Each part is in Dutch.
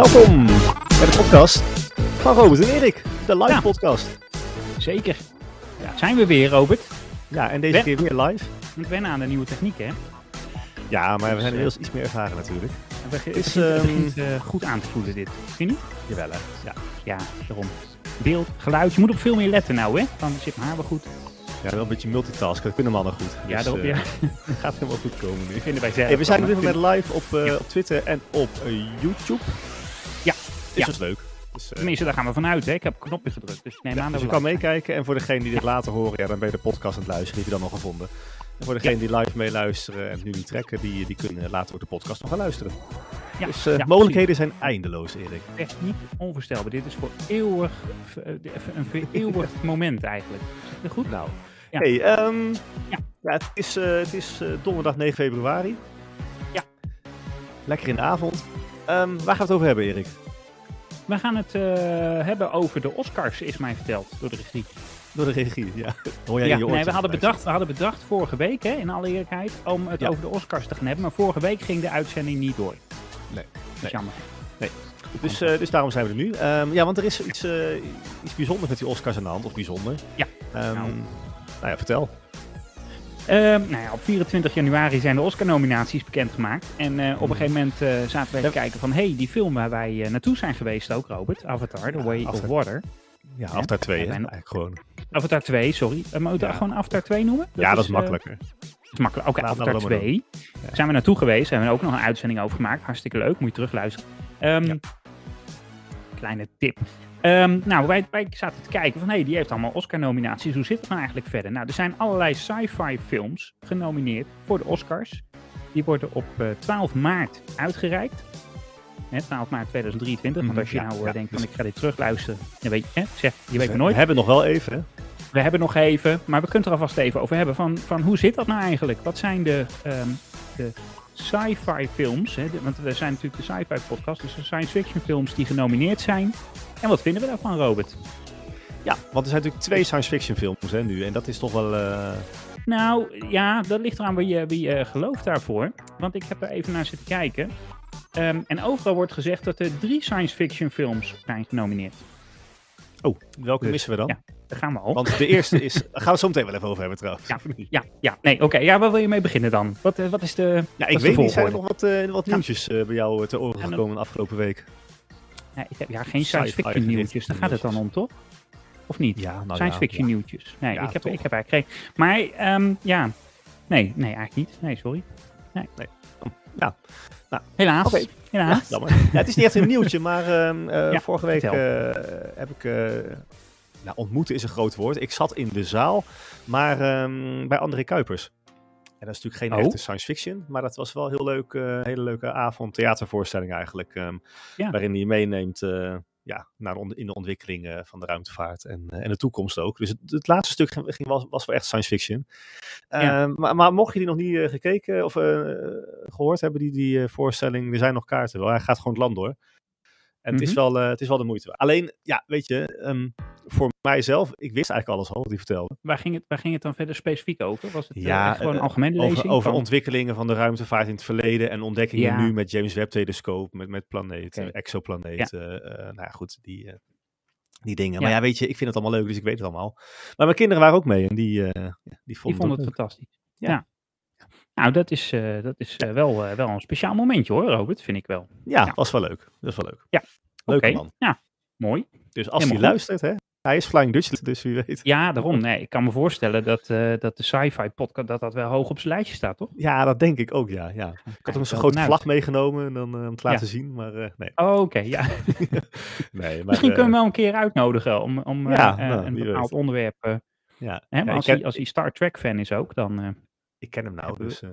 Welkom bij de podcast van Robert en Erik, de live Ja. podcast. Zeker. Ja, zijn we weer, Robert? Ja, en deze Ben- keer weer live. Ik wennen aan de nieuwe techniek, hè? Ja, maar we Dus, zijn eh, inmiddels iets meer ervaren natuurlijk. Het begint, Is, begint, ehm, begint, eh, goed aan te voelen, dit. Vind je niet? Jawel hè. Ja, Ja, daarom. Beeld, geluid. Je moet op veel meer letten nou, hè? Dan zit mijn haar wel goed. ja wel een beetje multitasken, dat kunnen mannen goed. Ja, Dus, daarop, eh, ja. Gaat helemaal goed komen nu. vinden wij zelf. Hey, we zijn op dit moment live op, Ja. op Twitter en op YouTube. Is dus leuk. Dus, Tenminste, daar gaan we vanuit, hè? Ik heb een knopje gedrukt, dus neem ja, aan dus dat je we kan meekijken en voor degene die dit later horen, ja, dan ben je de podcast aan het luisteren, die heb je dan nog gevonden. En voor degene die live meeluisteren en nu niet trekken, die, die kunnen later ook de podcast nog gaan luisteren. Ja, dus eh, mogelijkheden zijn eindeloos, Erik. echt niet onvoorstelbaar. Dit is voor eeuwig, eh, een vereeuwigd moment eigenlijk. Goed? Nou, Ja. hey, ehm, Ja. het is, het is donderdag 9 februari. Ja. Lekker in de avond. Ehm, waar gaan we het over hebben, Erik? We gaan het eh, hebben over de Oscars, is mij verteld door de regie. Door de regie, ja. Hoor jij Ja, je nee, we hadden, bedacht, we hadden bedacht vorige week, hè, in alle eerlijkheid, om het Ja. over de Oscars te gaan hebben. Maar vorige week ging de uitzending niet door. Nee, Dat is nee. jammer. zitten? Dus, eh, dus daarom zijn we er nu. Ehm, ja, want er is iets, eh, iets bijzonders met die Oscars aan de hand. Of bijzonder. Ja. Ehm, Nou. nou ja, vertel. Ehm, nou ja, op 24 januari zijn de Oscar-nominaties bekendgemaakt. En eh, op een gegeven moment eh, zaten wij te Ja. kijken van... hé, hey, die film waar wij eh, naartoe zijn geweest ook, Robert. Avatar, The Way of. Water. Ja, Avatar 2, hè? en- Eigenlijk gewoon. Avatar 2, sorry. Uh, moet je Ja. gewoon Avatar 2 noemen? ja, dat is makkelijker. dat is makkelijk. Oké, Avatar laten we maar 2. Zijn we naartoe geweest. Hebben we ook nog een uitzending over gemaakt. Hartstikke leuk. Moet je terugluisteren. Ehm, Ja. Kleine tip. Ehm, nou, wij, wij zaten te kijken van, hé, hey, die heeft allemaal Oscar-nominaties. Hoe zit het nou eigenlijk verder? Nou, er zijn allerlei sci-fi films genomineerd voor de Oscars. Die worden op eh, 12 maart uitgereikt. Hè, 12 maart 2023. Want Mhm, als je ja, nou eh, ja, denkt dus- van, ik ga dit terugluisteren. Dan weet je, hè, zeg, je weet Dus maar we nooit. hebben nog wel even, hè? We hebben nog even, maar we kunnen het er alvast even over hebben. Van, van hoe zit dat nou eigenlijk? Wat zijn de, ehm, de sci-fi films? Hè? Want we zijn natuurlijk de sci-fi podcast, dus de science fiction films die genomineerd zijn. En wat vinden we daarvan, Robert? Ja, want er zijn natuurlijk twee science fiction films hè, nu. En dat is toch wel... eh, Nou ja, dat ligt eraan wie je, wie je gelooft daarvoor. Want ik heb er even naar zitten kijken. Ehm, en overal wordt gezegd dat er drie science fiction films zijn genomineerd. Oh, welke Dus, missen we dan? ja. Daar gaan we al. Want de eerste is... Daar gaan we het zo meteen wel even over hebben trouwens. Ja, ja, ja, nee, oké. Ja, waar wil je mee beginnen dan? Wat, eh, wat is de... Ja, ik weet niet. Zijn er nog wat, eh, wat nieuwtjes eh, bij jou te oren dan- gekomen de afgelopen week? Ja, ik heb, ja, geen science fiction nieuwtjes. Daar gaat het dan om, toch? Of niet? Ja, nou science fiction nieuwtjes. Nee, ik, heb, toch? ik heb eigenlijk geen... Maar, ehm, ja. Nee, nee, eigenlijk niet. Nee, sorry. Ja. Nou, Helaas. oké. Ja, jammer. Ja, het is niet echt een nieuwtje, maar ehm, eh, Ja, vorige week eh, heb ik... eh, nou, ontmoeten is een groot woord. Ik zat in de zaal, maar ehm, bij André Kuipers. En dat is natuurlijk geen Oh. echte science fiction, maar dat was wel heel leuk, hele leuke avond, theatervoorstelling eigenlijk. ehm, Ja. Waarin hij meeneemt ja, naar on- in de ontwikkeling eh, van de ruimtevaart en, eh, en de toekomst ook. Dus het, het laatste stuk ging, was, was wel echt science fiction. Ja. Ehm, maar, maar mocht je die nog niet eh, gekeken of eh, gehoord hebben, die, die eh, voorstelling, er zijn nog kaarten wel. Hij gaat gewoon het land door. En het, is Mhm. wel, eh, het is wel de moeite. waard. Alleen, ja, weet je, ehm, voor mijzelf, ik wist eigenlijk alles al wat hij vertelde. Waar, ging het, waar ging het dan verder specifiek over? Was het eh, Ja, gewoon een eh, algemene lezing? Over, over ontwikkelingen van de ruimtevaart in het verleden en ontdekkingen Ja. nu met James Webb telescoop, met, met planeten, exoplaneten. nou ja, goed, die, die dingen. Maar ja, weet je, ik vind het allemaal leuk, dus ik weet het allemaal. Maar mijn kinderen waren ook mee en die, eh, ja, die Die vonden vond het het fantastisch. Ja. Nou, dat is, eh, dat is eh, wel, eh, wel een speciaal momentje hoor, Robert. Vind ik wel. Ja, Ja. was wel leuk. Dat was wel leuk. Ja. Leuke Oké. man. Ja, mooi. Dus als hij luistert, hè, hij is Flying Dutchland, dus wie weet. Ja, daarom. Nee, ik kan me voorstellen dat, dat de sci-fi podcast dat dat wel hoog op zijn lijstje staat, toch? Ja, dat denk ik ook, ja. ja. Ik had hem zo'n grote vanuit. vlag meegenomen en dan om te laten Ja. zien, maar nee. Oh, Oké, ja. nee maar, Misschien kunnen we hem wel een keer uitnodigen om, om nou, een bepaald weet. onderwerp. ja. hè, maar als, hij, als hij Star Trek fan is ook, dan. Ik ken hem nou, dus... eh,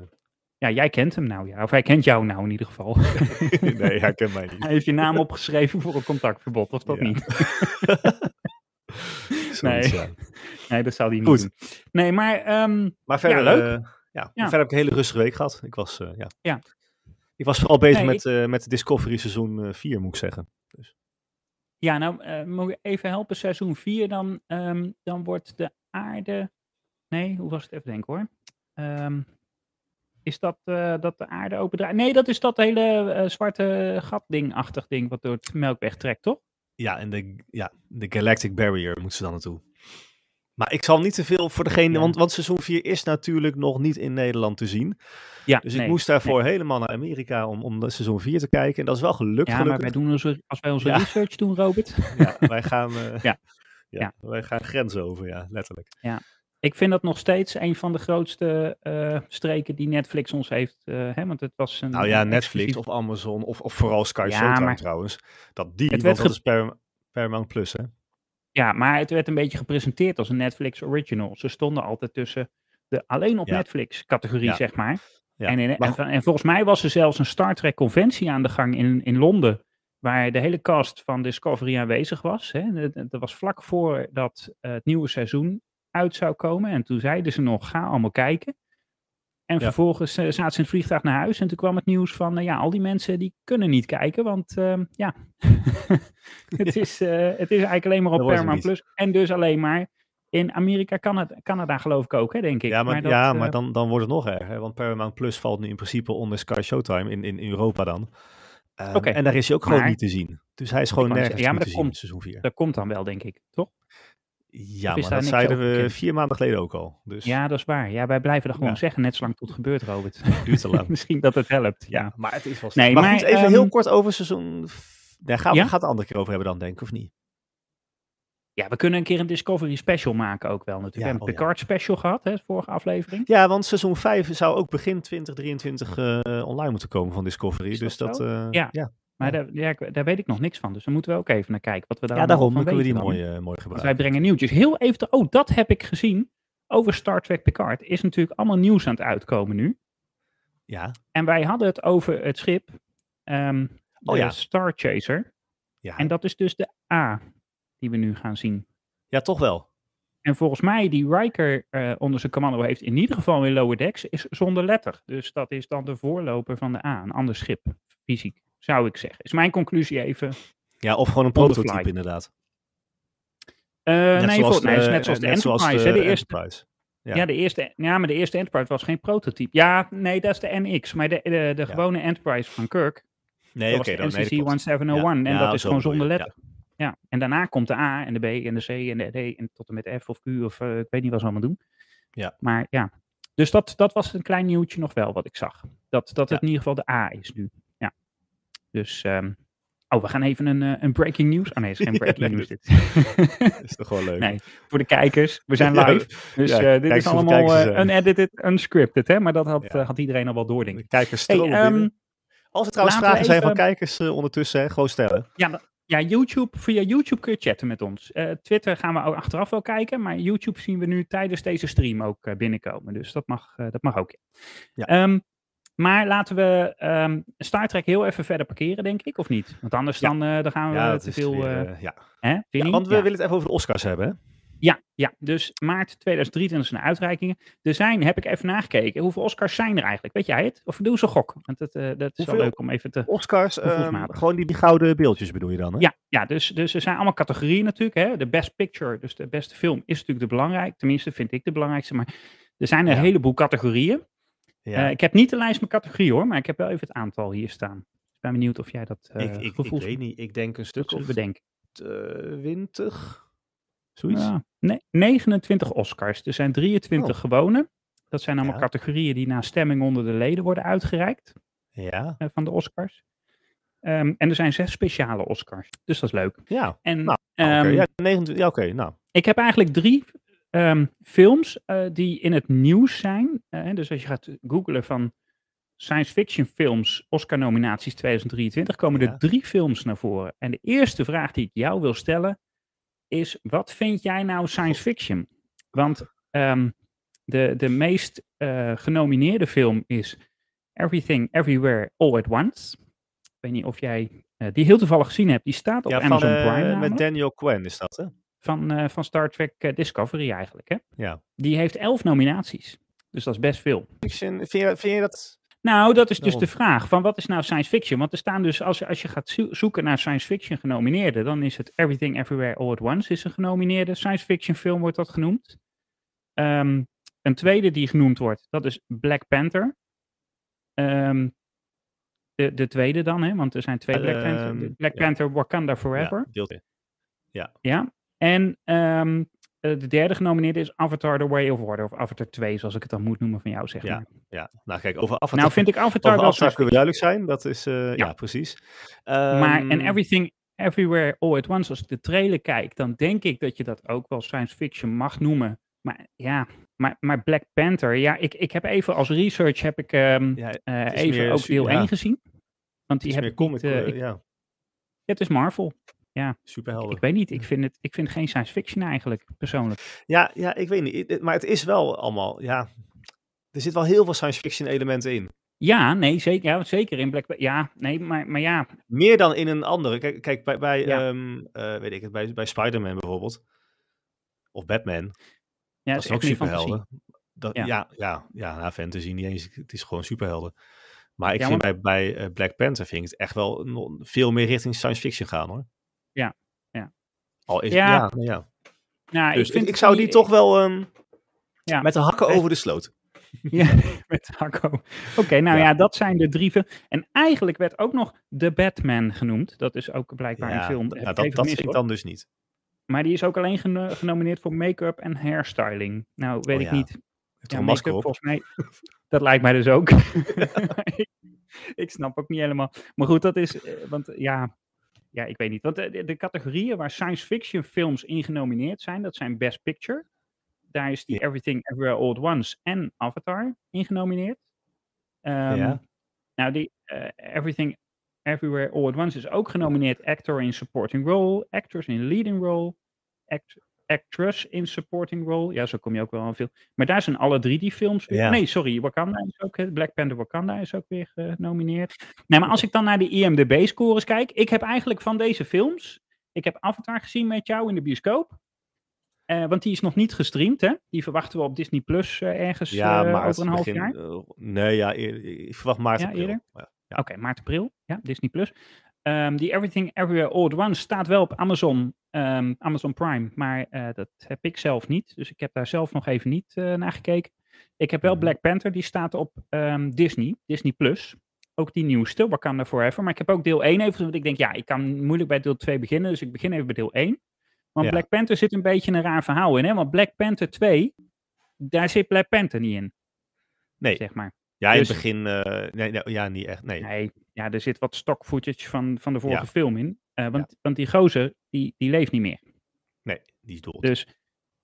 ja, jij kent hem nou, ja. Of hij kent jou nou in ieder geval. nee, hij kent mij niet. hij heeft je naam opgeschreven voor een contactverbod, of dat Ja. niet? Nee. ja. Nee, dat zou hij niet Goed. doen. Nee, maar ehm, Maar verder, leuk. eh, ja, verder heb ik een hele rustige week gehad. Ik was, eh, ja. Ja. Ik was vooral bezig Nee, met, eh met Discovery seizoen 4, moet ik zeggen. ja, nou, eh moet je even helpen. Seizoen 4, dan, ehm, dan wordt de aarde. Nee, hoe was het even denken hoor? Ehm, Is dat, eh, dat de aarde opendraait? Nee, dat is dat hele eh, zwarte gat-ding-achtig ding wat door het melkweg trekt, toch? Ja, en de, ja, de Galactic Barrier moeten ze dan naartoe. Maar ik zal niet te veel voor degene, Ja. want, want seizoen 4 is natuurlijk nog niet in Nederland te zien. Ja, Dus ik moest daarvoor helemaal naar Amerika om, om de seizoen 4 te kijken. En dat is wel gelukt, Ja, maar gelukkig. wij doen onze, als wij onze Ja. research doen, Robert. Ja, wij gaan, eh, Ja. ja, Ja. wij gaan grenzen over, ja, letterlijk. Ik vind dat nog steeds een van de grootste eh, streken die Netflix ons heeft. eh, hè, want het was een. Nou ja, Netflix of Amazon of, of vooral Sky Ja, Showtime maar- trouwens. Dat die, Het werd dat is per, Paramount Plus, hè? Ja, maar het werd een beetje gepresenteerd als een Netflix original. Ze stonden altijd tussen de alleen op Ja. Netflix categorie, Ja. zeg maar. Ja. En, in, Maar en, en volgens mij was er zelfs een Star Trek conventie aan de gang in, in Londen. Waar de hele cast van Discovery aanwezig was. Hè. Dat, dat was vlak voordat eh, het nieuwe seizoen uit zou komen. En toen zeiden ze nog, ga allemaal kijken. En Ja. vervolgens eh, zaten ze in het vliegtuig naar huis. En toen kwam het nieuws van, nou ja, al die mensen die kunnen niet kijken. Want ehm, ja, het, is, eh, het is eigenlijk alleen maar op Paramount. Plus. En dus alleen maar in Amerika, Canada, Canada geloof ik ook, hè, denk ik. Ja, maar, dat, ja, eh, maar dan, dan wordt het nog erger. Want Paramount Plus valt nu in principe onder Sky Showtime in, in Europa dan. Ehm, En daar is hij ook gewoon niet te zien. Dus hij is gewoon nergens ja, maar dat zien komt- seizoen 4. dat komt dan wel, denk ik, toch? Ja, maar dat zeiden we bekend? vier maanden geleden ook al. Dus Ja, dat is waar. Ja, wij blijven dat gewoon Ja. zeggen, net zolang tot het gebeurt, Robert. duurt te lang. Misschien dat het helpt, ja. Maar het is wel Nee, maar, maar, goed, even heel ehm, kort over seizoen... Daar gaan we Ja? het een andere keer over hebben dan, denk ik, of niet? Ja, we kunnen een keer een Discovery special maken ook wel natuurlijk. Ja, we hebben oh een ja. Picard special gehad, hè, de vorige aflevering. Ja, want seizoen 5 zou ook begin 2023 eh, online moeten komen van Discovery. Is dus dat eh, Ja. Maar daar, ja, daar weet ik nog niks van, dus daar moeten we ook even naar kijken. Wat we daar ja, daarom kunnen we die dan, mooi, eh, Want wij gebruiken. brengen nieuwtjes. Heel even, te- oh, dat heb ik gezien over Star Trek Picard. Is natuurlijk allemaal nieuws aan het uitkomen nu. Ja, En wij hadden het over het schip, ehm, de Oh ja. Star Chaser. ja. En dat is dus de A die we nu gaan zien. ja, toch wel. En volgens mij die Riker eh, onder zijn commando heeft, in ieder geval in Lower Decks, is zonder letter. Dus dat is dan de voorloper van de A, een ander schip, fysiek, zou ik zeggen. Is mijn conclusie even. Ja, of gewoon een prototype inderdaad. Eh, nee, nee, is net zoals de Enterprise. hè, de eerste, Enterprise. ja. ja. de eerste, ja, maar de eerste Enterprise was geen prototype. Ja, nee, dat is de NX. Maar de, de, de Ja. gewone Enterprise van Kirk, Nee, dat oké, was dan de nee, NCC dat klopt. 1701. Ja, En dat is gewoon zonder letter. Ja. en daarna komt de A en de B en de C en de D en tot en met F of Q of eh, ik weet niet wat ze allemaal doen. Ja. Maar ja, dus dat, dat was een klein nieuwtje nog wel wat ik zag. Dat, dat het in ieder geval de A is nu. Dus, ehm, oh, we gaan even een, eh, een breaking news. Oh nee, het is geen breaking news dat- dit. Is toch wel leuk. nee, voor de kijkers. We zijn live. Dus ja, eh, dit is allemaal eh, unedited, unscripted. Hè? Maar dat had, had iedereen al wel door, denk ik. De kijkers Hey, binnen. Als er trouwens vragen zijn van kijkers ondertussen, hè, gewoon stellen. Ja, ja, YouTube, via YouTube kun je chatten met ons. Twitter gaan we ook achteraf wel kijken, maar YouTube zien we nu tijdens deze stream ook binnenkomen. Dus dat mag, dat mag ook. Ja. Ehm, maar laten we ehm, Star Trek heel even verder parkeren, denk ik, of niet? Want anders Ja. dan, eh, dan gaan we Ja, te veel... weer, eh, eh, ja. hè, Ja, want we willen het even over de Oscars hebben. Ja, ja, dus maart 2023 zijn de uitreikingen. Er zijn, heb ik even nagekeken, hoeveel Oscars zijn er eigenlijk? Weet jij het? Of doe eens een gok? Want dat, dat is wel leuk om even te... Oscars, ehm, gewoon die, die gouden beeldjes bedoel je dan, hè? Ja, ja dus, dus er zijn allemaal categorieën natuurlijk. Hè. De best picture, dus de beste film, is natuurlijk de belangrijk. Tenminste, vind ik de belangrijkste. Maar er zijn een heleboel categorieën. Ja. Eh, ik heb niet de lijst met categorieën hoor, maar ik heb wel even het aantal hier staan. Ik ben benieuwd of jij dat eh ik, ik, ik weet niet, ik denk een stuk of bedenken. 20, zoiets. Ja, nee, 29 Oscars. Er zijn 23 gewone. Dat zijn allemaal Ja. categorieën die na stemming onder de leden worden uitgereikt Ja, eh, van de Oscars. Ehm, en er zijn zes speciale Oscars. Dus dat is leuk. ja. En Nou, ehm, oké. ja, 29, ja, oké, nou. Ik heb eigenlijk drie ehm, films eh, die in het nieuws zijn. Eh, dus als je gaat googlen van science fiction films, Oscar nominaties 2023, komen Ja. er drie films naar voren. En de eerste vraag die ik jou wil stellen is, wat vind jij nou science fiction? Want ehm, de, de meest eh, genomineerde film is Everything, Everywhere, All at Once. Ik weet niet of jij die heel toevallig gezien hebt. Die staat op Ja, Amazon Prime met Daniel Quinn is dat, hè? Van, eh, van Star Trek eh, Discovery eigenlijk. Hè? Ja. Die heeft elf nominaties. Dus dat is best veel. Fiction, vind, je, vind je dat... Nou, dat is dus Waarom? de vraag van wat is nou science fiction? Want er staan dus, als, je- als je gaat zo- zoeken naar science fiction genomineerden, dan is het Everything Everywhere All at Once is een genomineerde science fiction film, wordt dat genoemd. Ehm, een tweede die genoemd wordt, dat is Black Panther. ehm, de, de tweede dan, hè? Want er zijn twee Black Panther. Ehm, Black. Panther Wakanda Forever. Ja, deel twee. Ja. En ehm, eh, de derde genomineerde is Avatar The Way of Water. Of Avatar 2, zoals ik het dan moet noemen van jou, zeg Ja, maar. Ja, nou kijk, over Avatar, Nou vind ik Avatar wel Avatar kunnen we duidelijk zijn. Dat is, eh, ja. Ja. precies. Maar en Ehm, Everything Everywhere All at Once, als ik de trailer kijk, dan denk ik dat je dat ook wel science fiction mag noemen. Maar ja, maar, maar Black Panther, ja, ik, ik heb even als research heb ik ehm, ja, eh, even ook deel ja. 1 gezien. Want die is heb ik comic, niet, ik- ja, het is Marvel. Superhelden. Ik weet niet, ik vind het, ik vind geen science fiction eigenlijk, persoonlijk. Ja, ja, ik weet niet. Maar het is wel allemaal, ja, er zit wel heel veel science fiction elementen in. Ja, nee, zeker, ja, zeker in Black Panther. Ja, nee, maar, maar ja, Meer dan in een andere. Kijk, kijk bij, bij, Ja. ehm, eh, weet ik het, bij, bij Spider-Man bijvoorbeeld. Of Batman. ja dat is ook superhelden. Dat, ja, Ja. ja, ja, nou, fantasy niet eens. Het is gewoon superhelden. Maar ik Ja, vind bij, bij eh, Black Panther vind ik het echt wel veel meer richting science fiction gaan hoor. Ja, ja. Al is Ja, ja, nou ja. Nou, Dus ik, vind ik zou die toch wel ehm, Ja. met de hakken over de sloot. Ja, met Hakko. Oké, nou ja. Ja. dat zijn de drie films. En eigenlijk werd ook nog The Batman genoemd. Dat is ook blijkbaar een Ja, film. d- Heb ja, ik dat, dat vind ik dan dus niet. Maar die is ook alleen geno- genomineerd voor make-up en hairstyling. Nou, weet Oh ik ja. niet. Heeft Ja, er een masker make-up op? volgens mij. Dat lijkt mij dus ook. ik, ik snap ook niet helemaal. Maar goed, dat is. eh, Want ja. Ja, ik weet niet. Want de, de- de categorieën waar science fiction films in genomineerd zijn, dat zijn Best Picture. Daar is die. Everything Everywhere All at Once en Avatar in genomineerd. Ehm, Ja. Nou, die eh, Everything Everywhere All at Once is ook genomineerd actor in supporting role, actors in leading role, act, actress in supporting role. Ja, zo kom je ook wel aan veel. Maar daar zijn alle drie die films. Ja. Nee, sorry, Wakanda is ook, eh, Black Panther Wakanda is ook weer genomineerd. Nee, maar als ik dan naar de IMDb-scores kijk, ik heb eigenlijk van deze films, ik heb Avatar gezien met jou in de bioscoop. Eh, want die is nog niet gestreamd, hè? Die verwachten we op Disney Plus eh, ergens Ja, eh, over een half begin, jaar. eh, nee, ja, ik verwacht maart, Ja, april. Ja. Oké, maart, april. Ja, Disney Plus. Ehm, die Everything Everywhere All at Once staat wel op Amazon, ehm, Amazon Prime, maar eh, dat heb ik zelf niet. Dus ik heb daar zelf nog even niet eh, naar gekeken. Ik heb wel Mhm. Black Panther, die staat op ehm, Disney, Disney Plus. Ook die nieuwste, Wakanda Forever. Maar ik heb ook deel 1 even, want ik denk, ja, ik kan moeilijk bij deel 2 beginnen, dus ik begin even bij deel 1. Want Ja. Black Panther zit een beetje een raar verhaal in, hè? Want Black Panther 2, daar zit Black Panther niet in, Nee, zeg maar. Ja, in dus- het begin, eh, nee, nee, ja, niet echt, nee. Nee, ja, er zit wat stock footage van, van de vorige Ja. film in. Eh, want, want die gozer, die, die leeft niet meer. Nee, die is dood. Dus,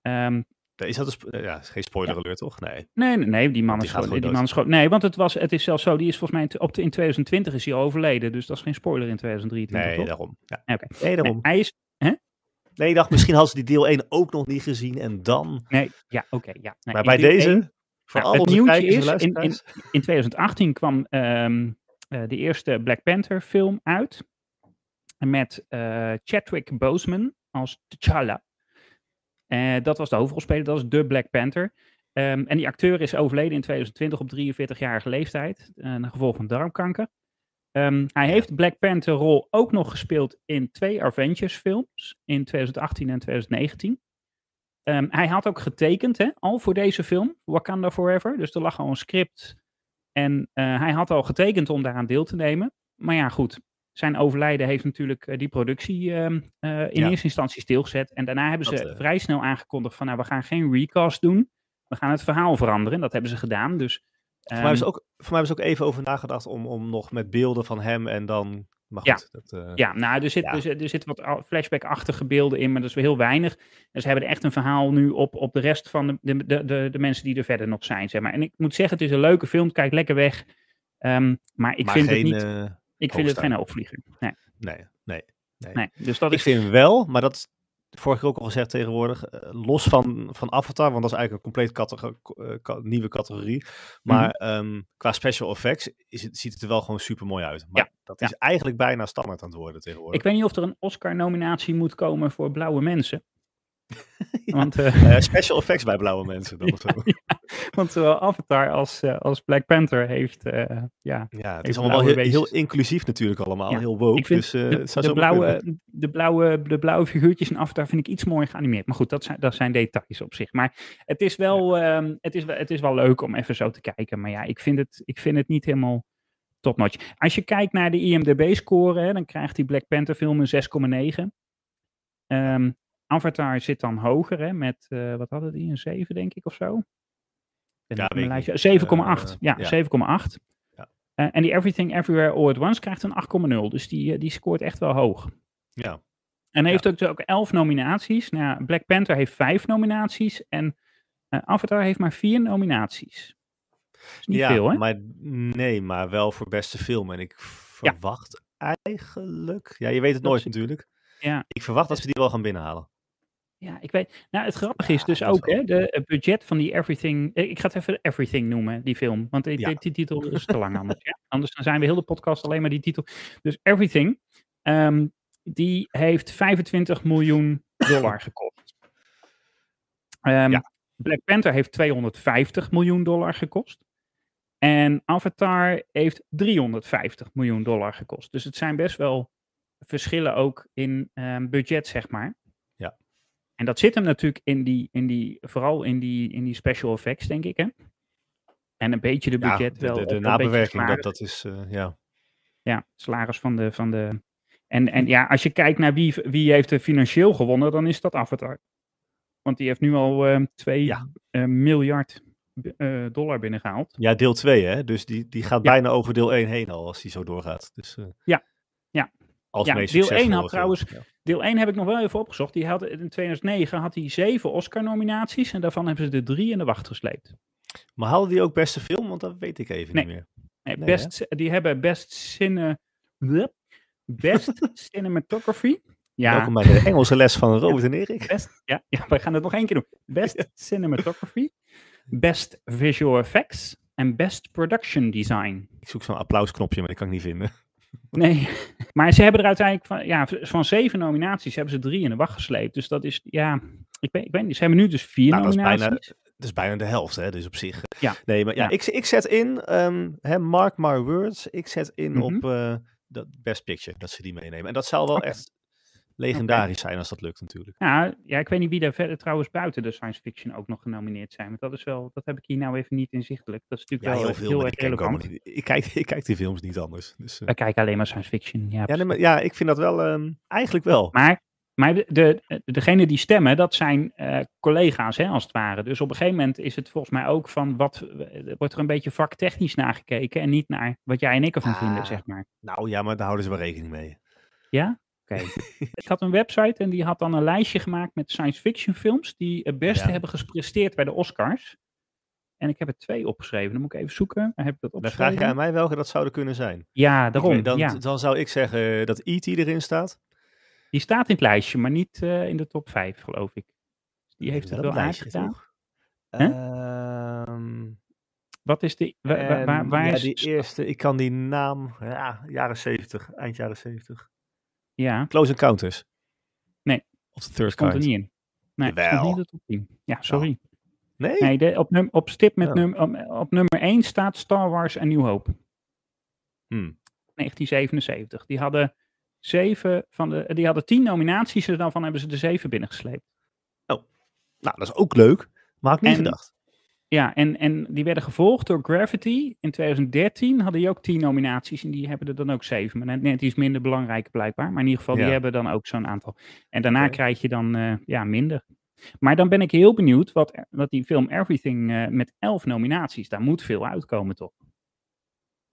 ehm, Is dat een ja, geen spoiler alert, toch? Nee. nee, nee, nee, die man die is gewoon, die man is gewoon, nee, want het, was, het is zelfs zo, die is volgens mij op de, in 2020 is hij overleden. Dus dat is geen spoiler in 2023, Nee, toch? daarom. Ja. Oké. Nee, daarom. hij is, Nee, ik dacht misschien hadden ze die deel 1 ook nog niet gezien en dan... nee, ja, oké, ja. Nee, maar bij deze, voor Nou, het nieuwtje is, in- in- luisteraars... In 2018 kwam ehm, eh, de eerste Black Panther film uit. Met eh, Chadwick Boseman als T'Challa. Eh, dat was de hoofdrolspeler, dat is de Black Panther. Ehm, en die acteur is overleden in 2020 op 43-jarige leeftijd. eh, een gevolg van darmkanker. Ehm, hij heeft de Black Panther rol ook nog gespeeld in twee Avengers films. In 2018 en 2019. Ehm, hij had ook getekend hè, al voor deze film, Wakanda Forever. Dus er lag al een script. En eh, hij had al getekend om daaraan deel te nemen. Maar ja, goed. Zijn overlijden heeft natuurlijk eh, die productie ehm, eh, in Ja. eerste instantie stilgezet. En daarna hebben ze Dat, vrij snel aangekondigd van... nou, we gaan geen recast doen. We gaan het verhaal veranderen. Dat hebben ze gedaan. Dus, Voor mij ehm, ook, voor mij ze ook even over nagedacht om, om nog met beelden van hem en dan... Maar Ja. dat, eh, Ja, nou, er zit, Ja. Er, zit- er zit wat flashback-achtige beelden in, maar dat is wel heel weinig. Dus ze hebben er echt een verhaal nu op, op de rest van de, de, de, de, mensen die er verder nog zijn, zeg maar. En ik moet zeggen, het is een leuke film, het kijkt lekker weg. Ehm, maar ik maar vind geen, het niet, eh, ik vind het geen opvlieger. Nee, nee, nee. nee. Dus dat Ik is, vind wel, maar dat is vorige keer ook al gezegd tegenwoordig, eh, los van, van Avatar, want dat is eigenlijk een compleet eh, nieuwe categorie. Maar Mhm. ehm, qua special effects is het, ziet het er wel gewoon super mooi uit. Maar Ja, dat ja. is eigenlijk bijna standaard aan het worden tegenwoordig. ik weet niet of er een Oscar-nominatie moet komen voor blauwe mensen. Want, uh, uh, special effects bij blauwe mensen. Dan ja, ja, want zowel Avatar als, uh, als Black Panther heeft. ja, ja, het is allemaal heel, heel, inclusief natuurlijk allemaal. Heel woke. Ik vind dus, de, blauwe, de, blauwe, de blauwe figuurtjes in Avatar vind ik iets mooier geanimeerd. Maar goed, dat zijn, dat zijn details op zich. Maar het is, wel, um, het, is, het is wel leuk om even zo te kijken. Maar ja, ik vind het, ik vind het niet helemaal topnotch. Als je kijkt naar de IMDb-score, dan krijgt die Black Panther film een 6,9. Um, Avatar zit dan hoger, hè, met, uh, wat hadden die, een 7 denk ik of zo? Ja, 7,8. Uh, ja, ja. 7,8. Ja. Uh, en die Everything Everywhere All at Once krijgt een 8,0. Dus die, die scoort echt wel hoog. Ja. En heeft ook, ook 11 nominaties. Nou, Black Panther heeft 5 nominaties. En Avatar heeft maar 4 nominaties. Is niet ja, veel, hè? Maar, nee, maar wel voor beste film. En ik verwacht eigenlijk... Ja, je weet het Dat nooit is- natuurlijk. Ja. Ik verwacht dat ze die wel gaan binnenhalen. Ja, ik weet. Nou, het grappige is dus ook, hè, de het budget van die Everything. eh, Ik ga het even Everything noemen, die film. Want die, Ja. die, die titel is te lang anders. Ja? Anders dan zijn we heel de podcast alleen maar die titel. Dus Everything, ehm, die heeft 25 miljoen dollar gekost. Ja. Black Panther heeft 250 miljoen dollar gekost. En Avatar heeft 350 miljoen dollar gekost. Dus het zijn best wel verschillen ook in ehm, budget, zeg maar. En dat zit hem natuurlijk in die, in die vooral in die, in die special effects, denk ik. Hè? En een beetje de budget wel. de, nabewerking, dat, dat is... eh, ja. Ja, salaris van de. Van de en, en ja, als je kijkt naar wie, wie heeft er financieel gewonnen, dan is dat Avatar. Want die heeft nu al ehm 2 Ja. miljard eh, dollar binnengehaald. ja, deel 2 hè. Dus die, die gaat Ja. bijna over deel 1 heen al, als die zo doorgaat. Dus, eh, Ja. Ja. Als Ja, deel 1 had trouwens-. Deel 1 heb ik nog wel even opgezocht. Die had, in 2009 had hij zeven Oscar-nominaties. En daarvan hebben ze er drie in de wacht gesleept. Maar haalde die ook beste film? Want dat weet ik even Nee. niet meer. Nee, Nee, best, die hebben best, cine, best cinematography. Ja, Welkom bij de Engelse les van Robert en Erik. best, ja, ja, we gaan het nog één keer doen. Best cinematography, best visual effects en best production design. Ik zoek zo'n applausknopje, maar die kan ik niet vinden. Nee, maar ze hebben er uiteindelijk van, ja, van zeven nominaties hebben ze drie in de wacht gesleept. Dus dat is, ja, ik weet, ik weet niet. Ze hebben nu dus vier Nou, dat is nominaties. bijna, dat is bijna de helft, hè. Dus op zich. Ja. Nee, maar ja, Ja. Ik, ik zet in, ehm, hè, mark my words, ik zet in Mhm. op eh dat Best Picture, dat ze die meenemen. En dat zou wel echt legendarisch zijn als dat lukt natuurlijk. Ja, ja, ik weet niet wie daar verder trouwens buiten de science fiction ook nog genomineerd zijn. Want dat is wel, dat heb ik hier nou even niet inzichtelijk. Dat is Ja, natuurlijk wel heel heel erg ik relevant. Ik kijk, ik kijk die films niet anders. Dus, eh, Wij kijken alleen maar science fiction. Ja, ja, nee, maar, ja, ik vind dat wel, ehm, eigenlijk wel. Maar, maar de, de, degene die stemmen, dat zijn eh, collega's, hè, als het ware. Dus op een gegeven moment is het volgens mij ook van wat eh, wordt er een beetje vaktechnisch nagekeken en niet naar wat jij en ik ervan vinden, Ah. zeg maar. Nou ja, maar daar houden ze wel rekening mee. Ja? Oké. ik had een website en die had dan een lijstje gemaakt met science fiction films die het beste Ja. hebben gepresteerd bij de Oscars. En ik heb er twee opgeschreven. Dan moet ik even zoeken. Waar heb ik dat Dan vraag je aan mij welke dat zouden kunnen zijn. Ja, daarom. dan, ja. dan zou ik zeggen dat E.T. erin staat. Die staat in het lijstje, maar niet eh, in de top 5, geloof ik. Die heeft het Wel wel een lijstje, aangedaan. Hè? Ehm, Wat is die? Waar, waar, ja, is... die eerste, ik kan die naam, ja, jaren 70, eind jaren 70. Ja, Close Encounters. Nee. Of The Third stond er Kind. niet in. Nee, Jawel. niet de top 10. Ja, sorry. Nee? Nee, de, op, num, op stip met Oh. num, op, op nummer 1 staat Star Wars en New Hope. Hmm. 1977. Die hadden zeven van de, die hadden tien nominaties en daarvan hebben ze er zeven binnengesleept. Nou, dat is ook leuk, maar had ik niet En- gedacht. Ja, en, en die werden gevolgd door Gravity. In 2013 hadden die ook tien nominaties en die hebben er dan ook zeven. Maar net, net iets minder belangrijk blijkbaar. Maar in ieder geval, die hebben dan ook zo'n aantal. En daarna krijg je dan eh, ja, minder. Maar dan ben ik heel benieuwd wat, wat die film Everything eh, met elf nominaties, daar moet veel uitkomen toch?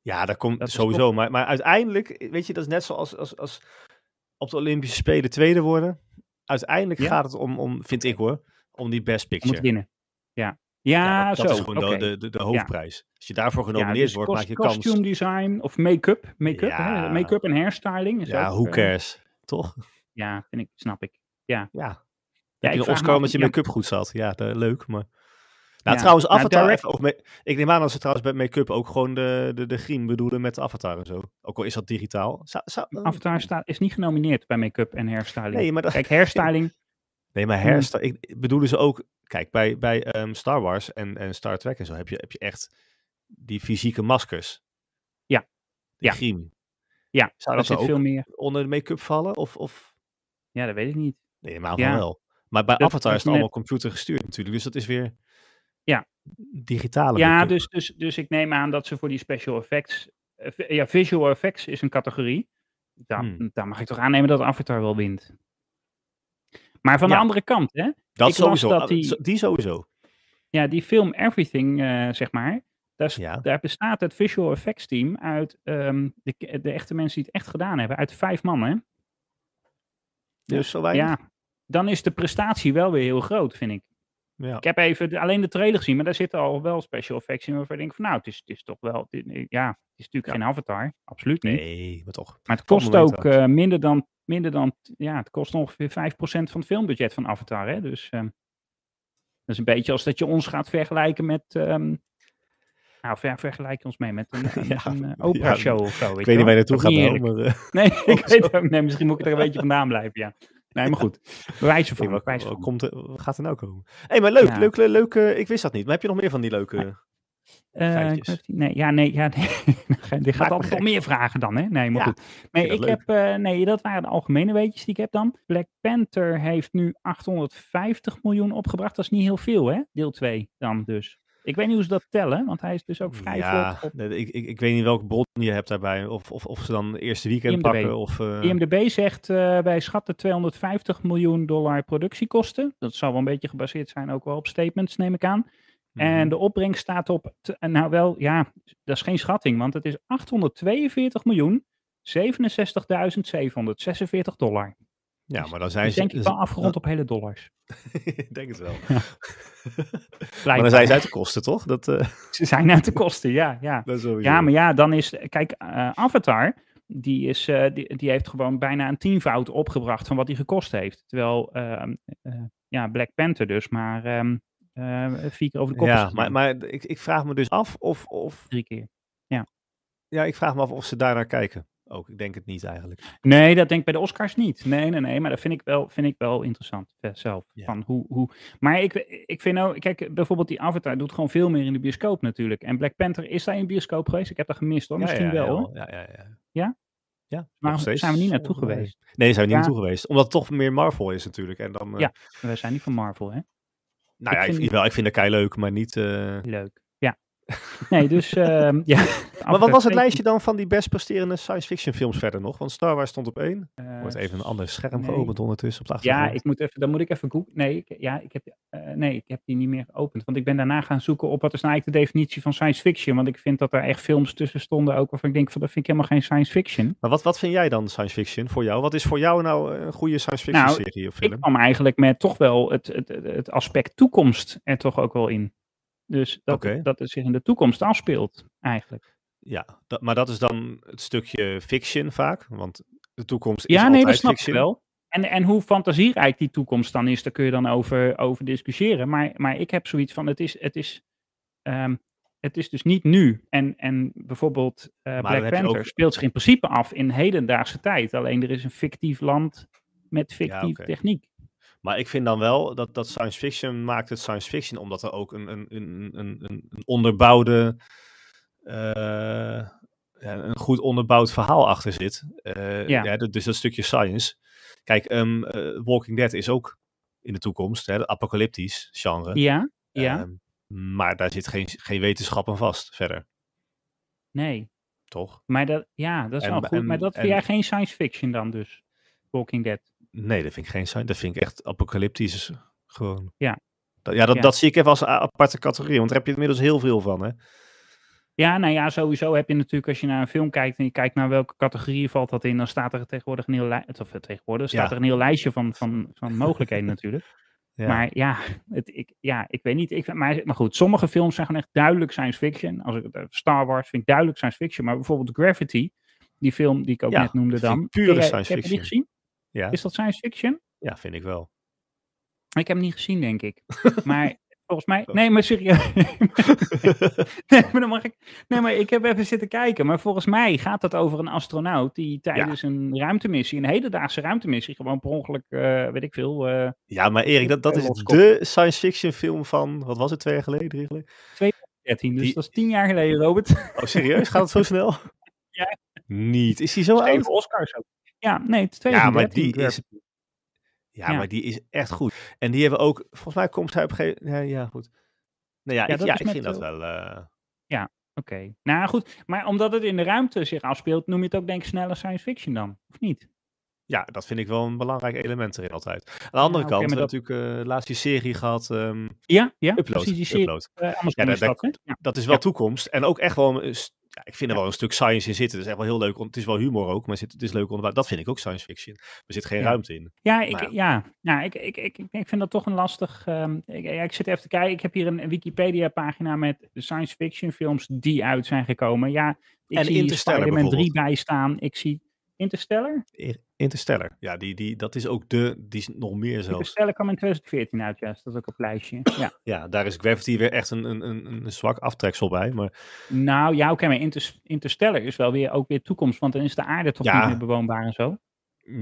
Ja, dat komt Dat sowieso. Maar, maar uiteindelijk, weet je, dat is net zoals als, als op de Olympische Spelen tweede worden. Uiteindelijk Ja. gaat het om, om, vind ik hoor, om die Best Om Picture. het winnen. Ja, ja, dat, dat zo. is gewoon de- de, de, de hoofdprijs. Als je daarvoor genomineerd dus wordt, maak je kans. costume design of make-up. Make-up, make-up en hairstyling. Is Ja, ook, who eh, cares? Toch? Ja, vind ik, snap ik. Ja, Ja. ja ik Oscar omdat je make-up goed zat? Ja, dat, leuk, maar... Nou, Ja, trouwens, nou, Avatar... direct- ik neem aan dat ze trouwens bij make-up ook gewoon de, de, de griem bedoelen met Avatar en zo. Ook al is dat digitaal. Zou, zou, Avatar staat, is niet genomineerd bij make-up en hairstyling. Nee, maar dat... Kijk, hairstyling, Nee, maar Hmm. herstel, ik ik bedoel dus ook, kijk, bij, bij ehm, Star Wars en, en Star Trek en zo heb je, heb je echt die fysieke maskers. Ja. Die Ja. griem. Ja, Zou daar dat ook veel meer. onder de make-up vallen? Of, of... Ja, dat weet ik niet. Nee, maar Ja. wel. Maar bij Dat- Avatar is het net- allemaal computer gestuurd natuurlijk, dus dat is weer Ja. digitale Ja, dus, dus, dus ik neem aan dat ze voor die special effects. eh, ja, visual effects is een categorie. Dan, Hmm. dan mag ik toch aannemen dat Avatar wel wint. Maar van Ja. de andere kant, hè? dat ik sowieso. dat Ah, die- sowieso. Ja, die film Everything, eh, zeg maar. Daar, Ja. daar bestaat het visual effects team uit ehm, de, de echte mensen die het echt gedaan hebben. Uit vijf man, hè? Dus zo weinig. Ja, dan is de prestatie wel weer heel groot, vind ik. Ja. Ik heb even de- alleen de trailer gezien, maar daar zitten al wel special effects in waarvan ik denk van nou, het is, het is toch wel, dit- ja, het is natuurlijk Ja. geen Avatar, absoluut niet. Nee, maar toch. Maar het kost ook eh, minder dan, minder dan, ja, het kost ongeveer 5% van het filmbudget van Avatar, hè. Dus ehm, dat is een beetje als dat je ons gaat vergelijken met, ehm, nou, ver, vergelijk ons mee met een, met Ja, een eh, ja, opera-show of zo. Ik weet niet waar je naartoe gaat, nou, maar... eh, Nee, ik weet ook, nee, misschien moet ik er een beetje vandaan blijven, ja. Nee, maar goed. Wat van. komt wat gaat er nou komen? Hé, hey, maar leuk, Ja. leuk, leuk, leuk, eh, ik wist dat niet. Maar heb je nog meer van die leuke... Niet. nee, ja, nee, ja, nee. Die gaat me altijd gek. meer vragen dan, hè? Nee, maar Ja, goed. Nee, ik dat heb, eh, nee, dat waren de algemene weetjes die ik heb dan. Black Panther heeft nu 850 miljoen opgebracht. Dat is niet heel veel, hè? Deel 2 dan dus. Ik weet niet hoe ze dat tellen, want hij is dus ook vrij ja, op ik, ik, ik weet niet welke bron je hebt daarbij. Of, of, of ze dan het eerste weekend IMDb. pakken. Of, eh, IMDb zegt eh wij schatten 250 miljoen dollar productiekosten. Dat zal wel een beetje gebaseerd zijn ook wel op statements, neem ik aan. Mhm. En de opbrengst staat op, nou wel, ja, dat is geen schatting, want het is 842 miljoen 67.746 dollar. ja, maar dan zijn Dus ze... denk ik wel afgerond op hele dollars. ik denk het wel. Ja. maar dan zijn ze uit de kosten, toch? Dat, eh, Ze zijn uit de kosten, ja. Ja, dat is ja maar ja, dan is, kijk, eh, Avatar, die, is, eh, die, die heeft gewoon bijna een tienvoud opgebracht van wat hij gekost heeft. Terwijl, ehm, eh, ja, Black Panther dus, maar ehm, eh, vier keer over de kop Ja, maar, maar ik, ik vraag me dus af of, of... Drie keer. Ja, ik vraag me af of ze daar naar kijken. Ook, ik denk het niet eigenlijk. Nee, dat denk ik bij de Oscars niet. Nee, nee, nee. Maar dat vind ik wel, vind ik wel interessant eh, zelf. Ja. Van hoe, hoe... Maar ik, ik vind ook... Kijk, bijvoorbeeld die Avatar doet gewoon veel meer in de bioscoop natuurlijk. En Black Panther is daar in de bioscoop geweest. Ik heb dat gemist hoor. Misschien ja, ja, wel ja, hoor. Ja, ja, ja. Ja? Ja, Maar zijn we niet naartoe geweest? Nee, zijn we niet Ja. naartoe geweest. Omdat het toch meer Marvel is natuurlijk. En dan, eh, Ja. We zijn niet van Marvel, hè? Nou ja, ik ik, vind- wel, ik vind het kei leuk, maar niet... eh, Leuk. Nee, dus... ehm, ja. Maar wat was het lijstje dan van die best presterende science fiction films verder nog? Want Star Wars stond op één. Uh, Wordt even een ander scherm nee. geopend ondertussen op de Ja, ik moet even, dan moet ik even googlen. Nee, ik, ja, ik heb, eh, nee, ik heb die niet meer geopend. Want ik ben daarna gaan zoeken op wat is nou eigenlijk de definitie van science fiction. Want ik vind dat er echt films tussen stonden ook waarvan ik denk van dat vind ik helemaal geen science fiction. Maar wat, wat vind jij dan science fiction voor jou? Wat is voor jou nou een goede science fiction Nou, serie of Ik film? kwam eigenlijk met toch wel het, het, het- het aspect toekomst er toch ook wel in. Dus dat, dat het zich in de toekomst afspeelt, eigenlijk. Ja, dat, maar dat is dan het stukje fiction vaak. Want de toekomst is Ja, altijd nee, dat snap fiction. ik wel. En, en hoe fantasierijk die toekomst dan is, daar kun je dan over, over discussiëren. Maar, maar ik heb zoiets van, het is, het is, ehm, het is dus niet nu. En, en bijvoorbeeld eh, Black Panther ook- speelt zich in principe af in hedendaagse tijd. Alleen er is een fictief land met fictieve techniek. Maar ik vind dan wel dat, dat science fiction maakt het science fiction, omdat er ook een, een, een, een, een onderbouwde, eh, een goed onderbouwd verhaal achter zit. Eh, Ja. ja. dus dat stukje science. Kijk, ehm, eh, Walking Dead is ook in de toekomst, hè, apocalyptisch genre. Ja, ja, Ehm, maar daar zit geen, geen wetenschap aan vast verder, nee. toch? Maar dat, ja, dat is En- wel goed. en- maar dat vind jij geen science fiction dan dus? Walking Dead. Nee, dat vind ik geen science. Dat vind ik echt apocalyptisch gewoon. Ja. Dat, ja, dat, Ja. dat zie ik even als aparte categorie, want daar heb je inmiddels heel veel van, hè? Ja, nou ja, sowieso heb je natuurlijk als je naar een film kijkt en je kijkt naar welke categorie valt dat in, dan staat er tegenwoordig een heel lijstje, of eh, tegenwoordig staat Ja. er een heel lijstje van, van, van mogelijkheden natuurlijk. Ja. Maar ja, het, ik, ja, ik weet niet. Ik, maar, maar goed, sommige films zijn gewoon echt duidelijk science fiction. Als ik, eh, Star Wars vind ik duidelijk science fiction, maar bijvoorbeeld Gravity, die film die ik ook Ja, net noemde dan. pure science heb je die fiction. gezien? Ja. Is dat science fiction? ja, vind ik wel. Ik heb hem niet gezien, denk ik. maar volgens mij. Nee, maar serieus. nee, maar dan mag ik. Nee, maar ik heb even zitten kijken. Maar volgens mij gaat het over een astronaut die tijdens een ruimtemissie, een hedendaagse ruimtemissie, gewoon per ongeluk, eh, weet ik veel. eh, Ja, maar Erik, dat, dat is Loskop. de science fiction film van, wat was het, twee jaar geleden, drie jaar geleden? 13, dus Die- dat is tien jaar geleden, Robert. Oh, serieus? Gaat het zo snel? Ja. Niet. Is die zo oud? Oscars ook. Ja, nee, het is Ja, maar 2013, die is-. Ja, Ja. maar die is echt goed. En die hebben ook, volgens mij komt hij op een gegeven Ja, ja goed. Nou ja, Ja, ik, ja, vind dat eh, wel... eh, Oké. Nou goed, maar omdat het in de ruimte zich afspeelt, noem je het ook denk ik snelle science fiction dan, of niet? ja, dat vind ik wel een belangrijk element erin altijd. Aan de andere kant, maar we hebben natuurlijk uh, laatst die serie gehad, ehm Ja, ja, Upload. precies die serie. Upload. Uh, Amazon Ja, dat? Ja. Dat is wel Ja. toekomst. En ook echt wel, een ja, ik vind er wel een stuk science in zitten. Dat is echt wel heel leuk. Het is wel humor ook, maar het is leuk onderbouwd. Dat vind ik ook science fiction. Er zit geen Ja. ruimte in. Ja, ik, Maar ja. ja. Ja, ik, ik, ik, ik vind dat toch een lastig. ehm, ik, ik zit even te kijken. Ik heb hier een, Wikipedia-pagina met de science fiction films die uit zijn gekomen. Ja, ik En zie Interstellar Spider-Man 3 bijvoorbeeld. bij staan. Ik zie Interstellar. Interstellar. Ja, die, die, dat is ook de, die is nog meer zelfs. Interstellar kwam in 2014 uit, ja. Dus dat is ook op lijstje. Ja. Ja, daar is Gravity weer echt een, een, een, een zwak aftreksel bij. Maar Nou ja, oké, maar Inter- Interstellar is wel weer ook weer toekomst. Want dan is de aarde toch Ja. niet meer bewoonbaar en zo.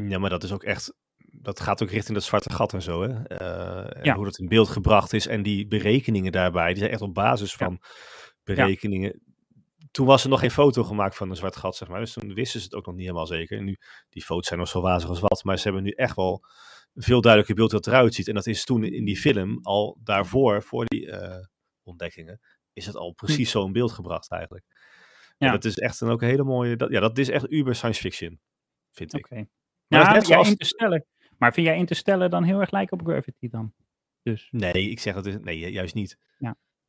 Ja, maar dat is ook echt. Dat gaat ook richting dat zwarte gat en zo. Hè? Eh, en Ja. Hoe dat in beeld gebracht is. En die berekeningen daarbij. Die zijn echt op basis Ja. van berekeningen. Toen was er nog geen foto gemaakt van een zwart gat, zeg maar. Dus toen wisten ze het ook nog niet helemaal zeker. En nu, die foto's zijn nog zo wazig als wat. Maar ze hebben nu echt wel een veel duidelijker beeld het eruit ziet. En dat is toen in die film al daarvoor, voor die eh, ontdekkingen, is het al precies zo in beeld gebracht eigenlijk. Ja. Ja. dat is echt een ook een hele mooie. Dat, ja, dat is echt uber science fiction, vind ik. Oké. Maar Nou, dat net ja, zoals- Interstellar. Maar vind jij Interstellar dan heel erg lijken op Gravity dan? Dus. Nee, ik zeg dat is, nee, ju- juist niet.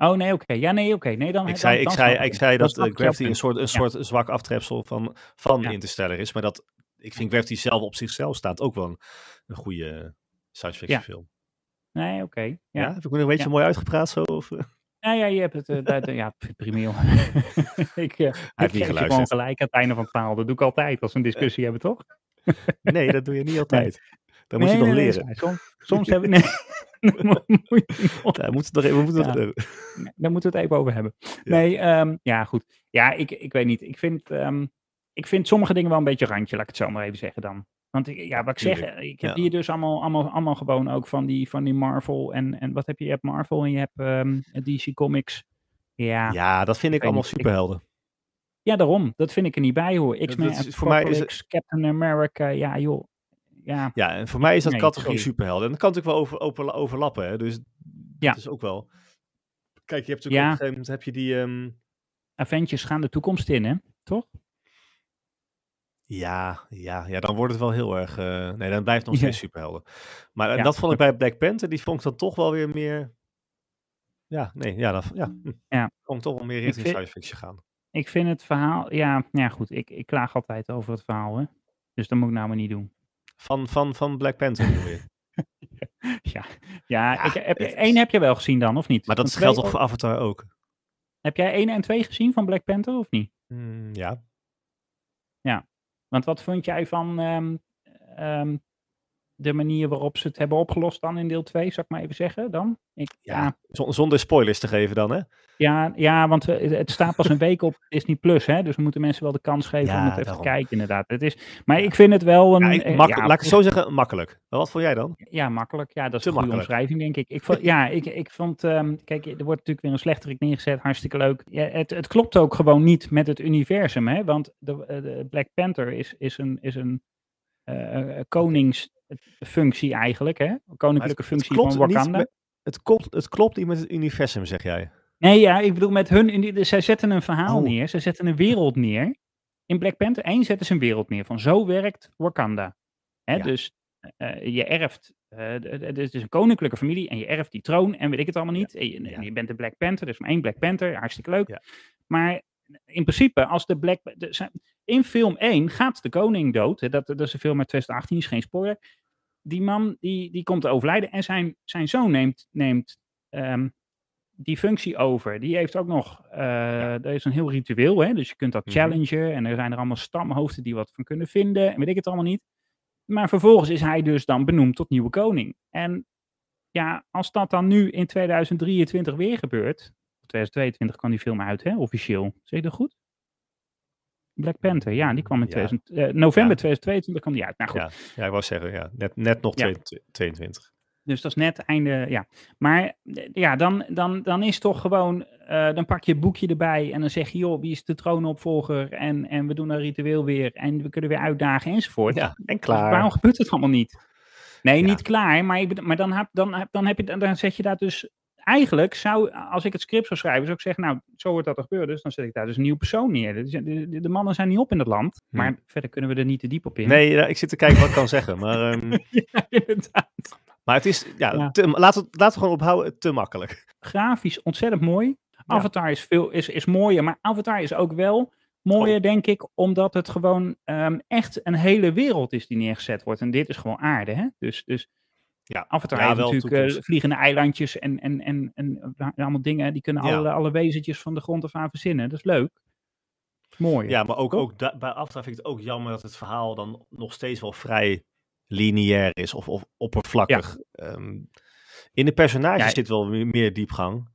Oh nee, oké. Ja, nee, oké. Nee, dan. Ik zei, dan ik zei, ik zei dat eh, jouw Gravity een soort, een Ja. soort zwak aftrepsel van, van Ja. Interstellar is. Maar dat, ik vind Gravity zelf op zichzelf staat ook wel een, een goede science fiction Ja. film. Nee, oké. Ja. Ja. Heb ik me een beetje mooi uitgepraat zo? Of, eh? Nou ja, je hebt het. eh, dat- ja, primeel. ik eh ik geef gewoon gelijk aan het einde van het verhaal. Dat doe ik altijd als we een discussie hebben, toch? Nee, dat doe je niet altijd. Dan moet je Nee, nog nee, nee, leren. Soms, soms Nee. Moet je nog- Daar moeten we, nog- moeten nog- Ja. Nee, Daar moeten we het even over hebben. Ja. Nee, ehm, ja, goed. Ja, ik, ik weet niet. Ik vind, ehm, ik vind sommige dingen wel een beetje randje, laat ik het zo maar even zeggen dan. Want ik, ja, wat ik zeg, ik heb ja. hier dus allemaal, allemaal, allemaal gewoon ook van die, van die Marvel en, en wat heb je? Je hebt Marvel en je hebt ehm, DC Comics. Ja, ja. ja, dat vind ik allemaal. Ik- superhelden. daarom. Dat vind ik er niet bij hoor. X-Men, voor mij is het- Captain America, ja joh. Ja, Ja, en voor mij is dat Nee, categorie sorry. superhelden. En dat kan natuurlijk wel over, over, overlappen. Hè? Dus Ja. dat is ook wel... Kijk, je hebt natuurlijk Ja. op een gegeven moment heb je die... ehm, Avengers gaan de toekomst in, hè? Toch? Ja, ja, ja, dan wordt het wel heel erg. eh, nee, dan blijft het nog Ja. steeds superhelden. Maar eh, Ja, dat vond ik bij Black Panther, die vond ik dan toch wel weer meer. Ja, nee, ja, dat, ja, hm. Ja. Vond ik toch wel meer richting vind- science fiction gaan. Ik vind het verhaal, ja, ja goed, ik, ik klaag altijd over het verhaal, hè. Dus dat moet ik nou maar niet doen. Van, van, van Black Panther bedoel je. Ja, ja, Ja, ik, heb, is- één heb je wel gezien dan, of niet? Maar dat geldt toch voor Avatar ook? Heb jij één en twee gezien van Black Panther, of niet? Hmm, ja. Want wat vond jij van ehm, ehm, de manier waarop ze het hebben opgelost dan in deel 2, zou ik maar even zeggen dan? Ik, Ja. ja, Zon- Zonder spoilers te geven dan, hè? ja, ja, want we- het staat pas een week op Disney Plus, hè? Dus we moeten mensen wel de kans geven om het even daarom. te kijken, inderdaad. Het is, maar ik vind het wel een... Ik, eh, mak- laat ik het zo zeggen, makkelijk. Wat vond jij dan? Ja, makkelijk. Ja, dat is een goede makkelijk. omschrijving, denk ik. ik vond, ja, ik, ik vond... ehm, kijk, er wordt natuurlijk weer een slechterik neergezet. Hartstikke leuk. Het, het klopt ook gewoon niet met het universum, hè. Want de, eh, de Black Panther is, is een, is een eh, eh, koningsfunctie eigenlijk, hè. Koninklijke functie van Wakanda. met- Het klopt, het klopt niet met het universum, zeg jij. Nee, ja, ik bedoel met hun... dus zij zetten een verhaal Oh. neer. Ze zetten een wereld neer. In Black Panther 1 zetten ze een wereld neer van zo werkt Wakanda. Hè, Ja. Dus eh, je erft... eh, het is een koninklijke familie en je erft die troon en weet ik het allemaal niet. En je, bent de Black Panther, dus maar één Black Panther, hartstikke leuk. Ja. Maar in principe, als de Black... de- in film 1 gaat de koning dood. Hè, dat, dat is een film uit 2018, is geen spoiler. Die man die, die komt te overlijden en zijn, zijn zoon neemt, neemt ehm, die functie over. Die heeft ook nog, eh er is een heel ritueel, hè? dus je kunt dat Mhm. challengen en er zijn er allemaal stamhoofden die wat van kunnen vinden en weet ik het allemaal niet. Maar vervolgens is hij dus dan benoemd tot nieuwe koning. En ja, als dat dan nu in 2023 weer gebeurt. 2022 kan die film uit, hè, officieel. Zeg je dat goed? Black Panther, ja, die kwam in Ja. 2000, eh, november Ja. 2022 kwam die uit. Nou goed, Ja, ja, ik wou zeggen, ja, net, net nog Ja. 22 22. Dus dat is net einde, ja. Maar eh, ja, dan, dan, dan is toch gewoon, eh, dan pak je het boekje erbij en dan zeg je, joh, wie is de troonopvolger? En, en we doen een ritueel weer en we kunnen weer uitdagen enzovoort. Ja, en Dus klaar. Waarom gebeurt het allemaal niet? Nee, niet klaar, maar, ik, maar dan, heb, dan, heb, dan, heb je, dan zet je daar dus, eigenlijk zou, als ik het script zou schrijven, zou ik zeggen, nou, zo wordt dat er gebeurd, dus dan zet ik daar dus een nieuwe persoon neer. De, de, de mannen zijn niet op in het land, Hm. maar verder kunnen we er niet te diep op in. Nee, ik zit te kijken wat ik kan zeggen. Maar, ehm, ja, inderdaad. maar het is, ja, Ja. Te, laten, we, laten we gewoon ophouden, te makkelijk. grafisch ontzettend mooi. Avatar is, veel, is, is mooier, maar Avatar is ook wel mooier, Oh. denk ik, omdat het gewoon ehm, echt een hele wereld is die neergezet wordt. En dit is gewoon aarde, hè? Dus, dus Ja, Avatar ja, heeft wel natuurlijk eh, vliegende eilandjes en, en, en, en eh, allemaal dingen, die kunnen Ja. alle, alle wezentjes van de grond af aan verzinnen. Dat is leuk. Mooi. Ja, maar ook, ook da- bij Avatar vind ik het ook jammer dat het verhaal dan nog steeds wel vrij lineair is of, of oppervlakkig. Ehm, in de personages Ja, zit wel meer, meer diepgang,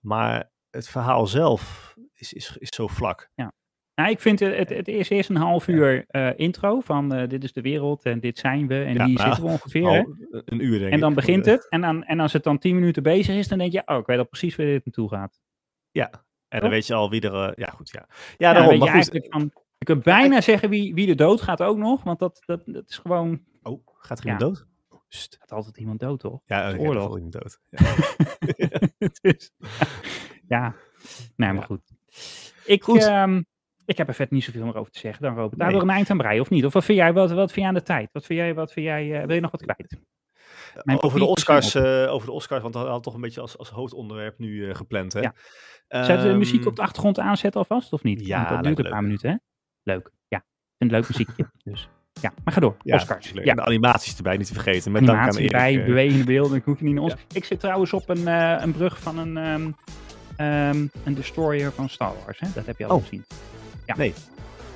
maar het verhaal zelf is, is, is zo vlak. Nou, ik vind het, het, het is eerst een half uur eh, intro van eh, dit is de wereld en dit zijn we en Ja, hier nou, zitten we ongeveer. een uur denk ik. En dan begint Eh, het. En, dan, en als het dan tien minuten bezig is, dan denk je, oh, ik weet al precies waar dit naartoe gaat. Ja, en dan weet je al wie er... ja, goed, ja. Ja, Ja, daarom. je Maar eigenlijk van, je kunt bijna zeggen wie, wie er dood gaat ook nog, want dat, dat, dat is gewoon, Oh, gaat er Ja. iemand dood? Oh, Sst. gaat altijd iemand dood, toch? Ja, heb oorlog. iemand dood. Ja. dus, ja, nee, maar Ja. goed. Ik, Goed. ehm, ik heb er vet niet zoveel meer over te zeggen dan Robert. Daar Nee. wil een eind aan breien, of niet? Of wat vind jij, wat, wat vind jij aan de tijd? Wat vind jij, wat vind jij eh, wil je nog wat kwijt? Mijn over, de Oscars, eh, over de Oscars, want dat hadden we toch een beetje als, als hoofdonderwerp nu eh, gepland, hè? Ja. Zou je de muziek Ehm, op de achtergrond aanzetten alvast, of niet? ja, Want dat duurt een paar minuten, hè? Leuk, ja. Een leuk muziekje, dus ja. Maar ga door, Ja, Oscars. leuk. Ja. En de animaties erbij, niet te vergeten. Met dank aan animatie Erik. bij, eh, bewegende beelden, ik hoef je niet naar ons. Ik zit trouwens op een, eh, een brug van een, ehm, ehm, een destroyer van Star Wars, hè? dat heb je al Oh. gezien.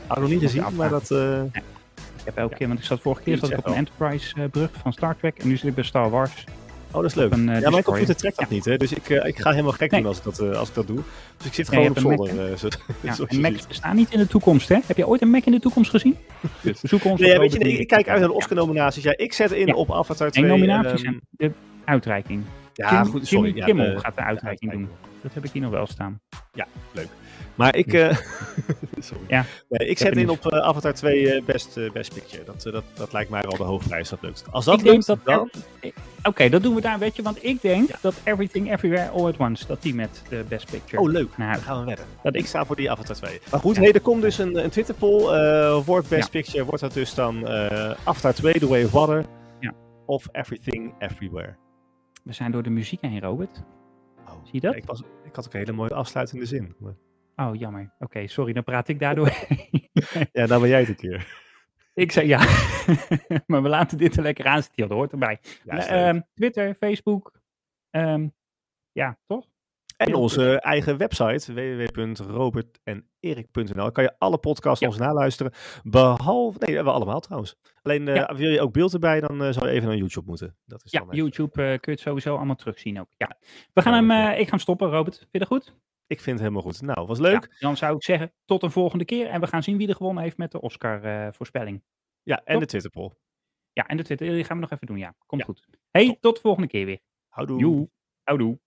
Had ik nog niet gezien, maar dat... eh, Ik heb elke Ja. keer, want ik zat vorige keer zat ik op een Enterprise eh, brug van Star Trek en nu zit ik bij Star Wars. oh, dat is leuk. Een, eh, ja, mijn computer trekt dat niet, hè? Dus ik, eh, ik ga helemaal gek Nee. doen als ik dat, eh, als ik dat doe. Dus ik zit Ja, gewoon op zolder. eh, zo, Ja, en ziet. bestaan niet in de toekomst, hè? Heb je ooit een Mac in de toekomst gezien? Dus we zoeken ons Nee, ja, weet je, ik, kijk uit naar de Ja. Oscar-nominaties. Ja, ik zet in Ja. op Avatar 2. Nee, nominaties ehm, en de uitreiking. ja, goed, sorry. Ja, Kimmel gaat de uitreiking doen. Dat heb ik hier nog wel staan. Maar ik... Eh, sorry. Ja. Nee, ik zet in op eh, Avatar 2 eh, best, best Picture. Dat, dat, dat lijkt mij wel de hoofdprijs. Dat lukt. Als dat lukt, dat dan... er- Oké, dat doen we daar, weet je, want ik denk dat Everything Everywhere All at Once, dat die met de Best Picture. Oh, leuk. Nou, Dan gaan we wedden. dat Ik sta voor die Avatar 2. Maar goed, hey, er komt dus een, een Twitter poll. eh wordt Best Picture, wordt dat dus dan eh Avatar 2, The Way of Water? Ja. Of Everything Everywhere? we zijn door de muziek heen, Robert. Oh, Zie je dat? ja, ik, was, ik had ook een hele mooie afsluitende zin. Maar- Oh, jammer. Oké, sorry, dan praat ik daardoor. Ja, nou ben jij het een keer. ik zei ja, maar we laten dit er lekker aan zitten, dat hoort erbij. Ja, leuk. ehm, Twitter, Facebook, ehm, ja, toch? en onze eigen website, www.robertenerik.nl. kan je alle podcasts Ja. ons naluisteren. Behalve, nee, we allemaal trouwens. Alleen eh, Ja. wil je ook beeld erbij, dan eh, zou je even naar YouTube moeten. Dat is Ja, dan, YouTube eh, kun je het sowieso allemaal terugzien ook. Ja. We gaan hem, ik ga hem stoppen, Robert. Vind je dat goed? Ik vind het helemaal goed. Nou, was leuk. Ja, dan zou ik zeggen, tot een volgende keer. En we gaan zien wie er gewonnen heeft met de Oscar-voorspelling. Ja, en Top. de Twitter poll. ja, en de Twitter die gaan we nog even doen. Ja, komt Ja. goed. Hey, Top. tot de volgende keer weer. Houdoe. Joe. Houdoe.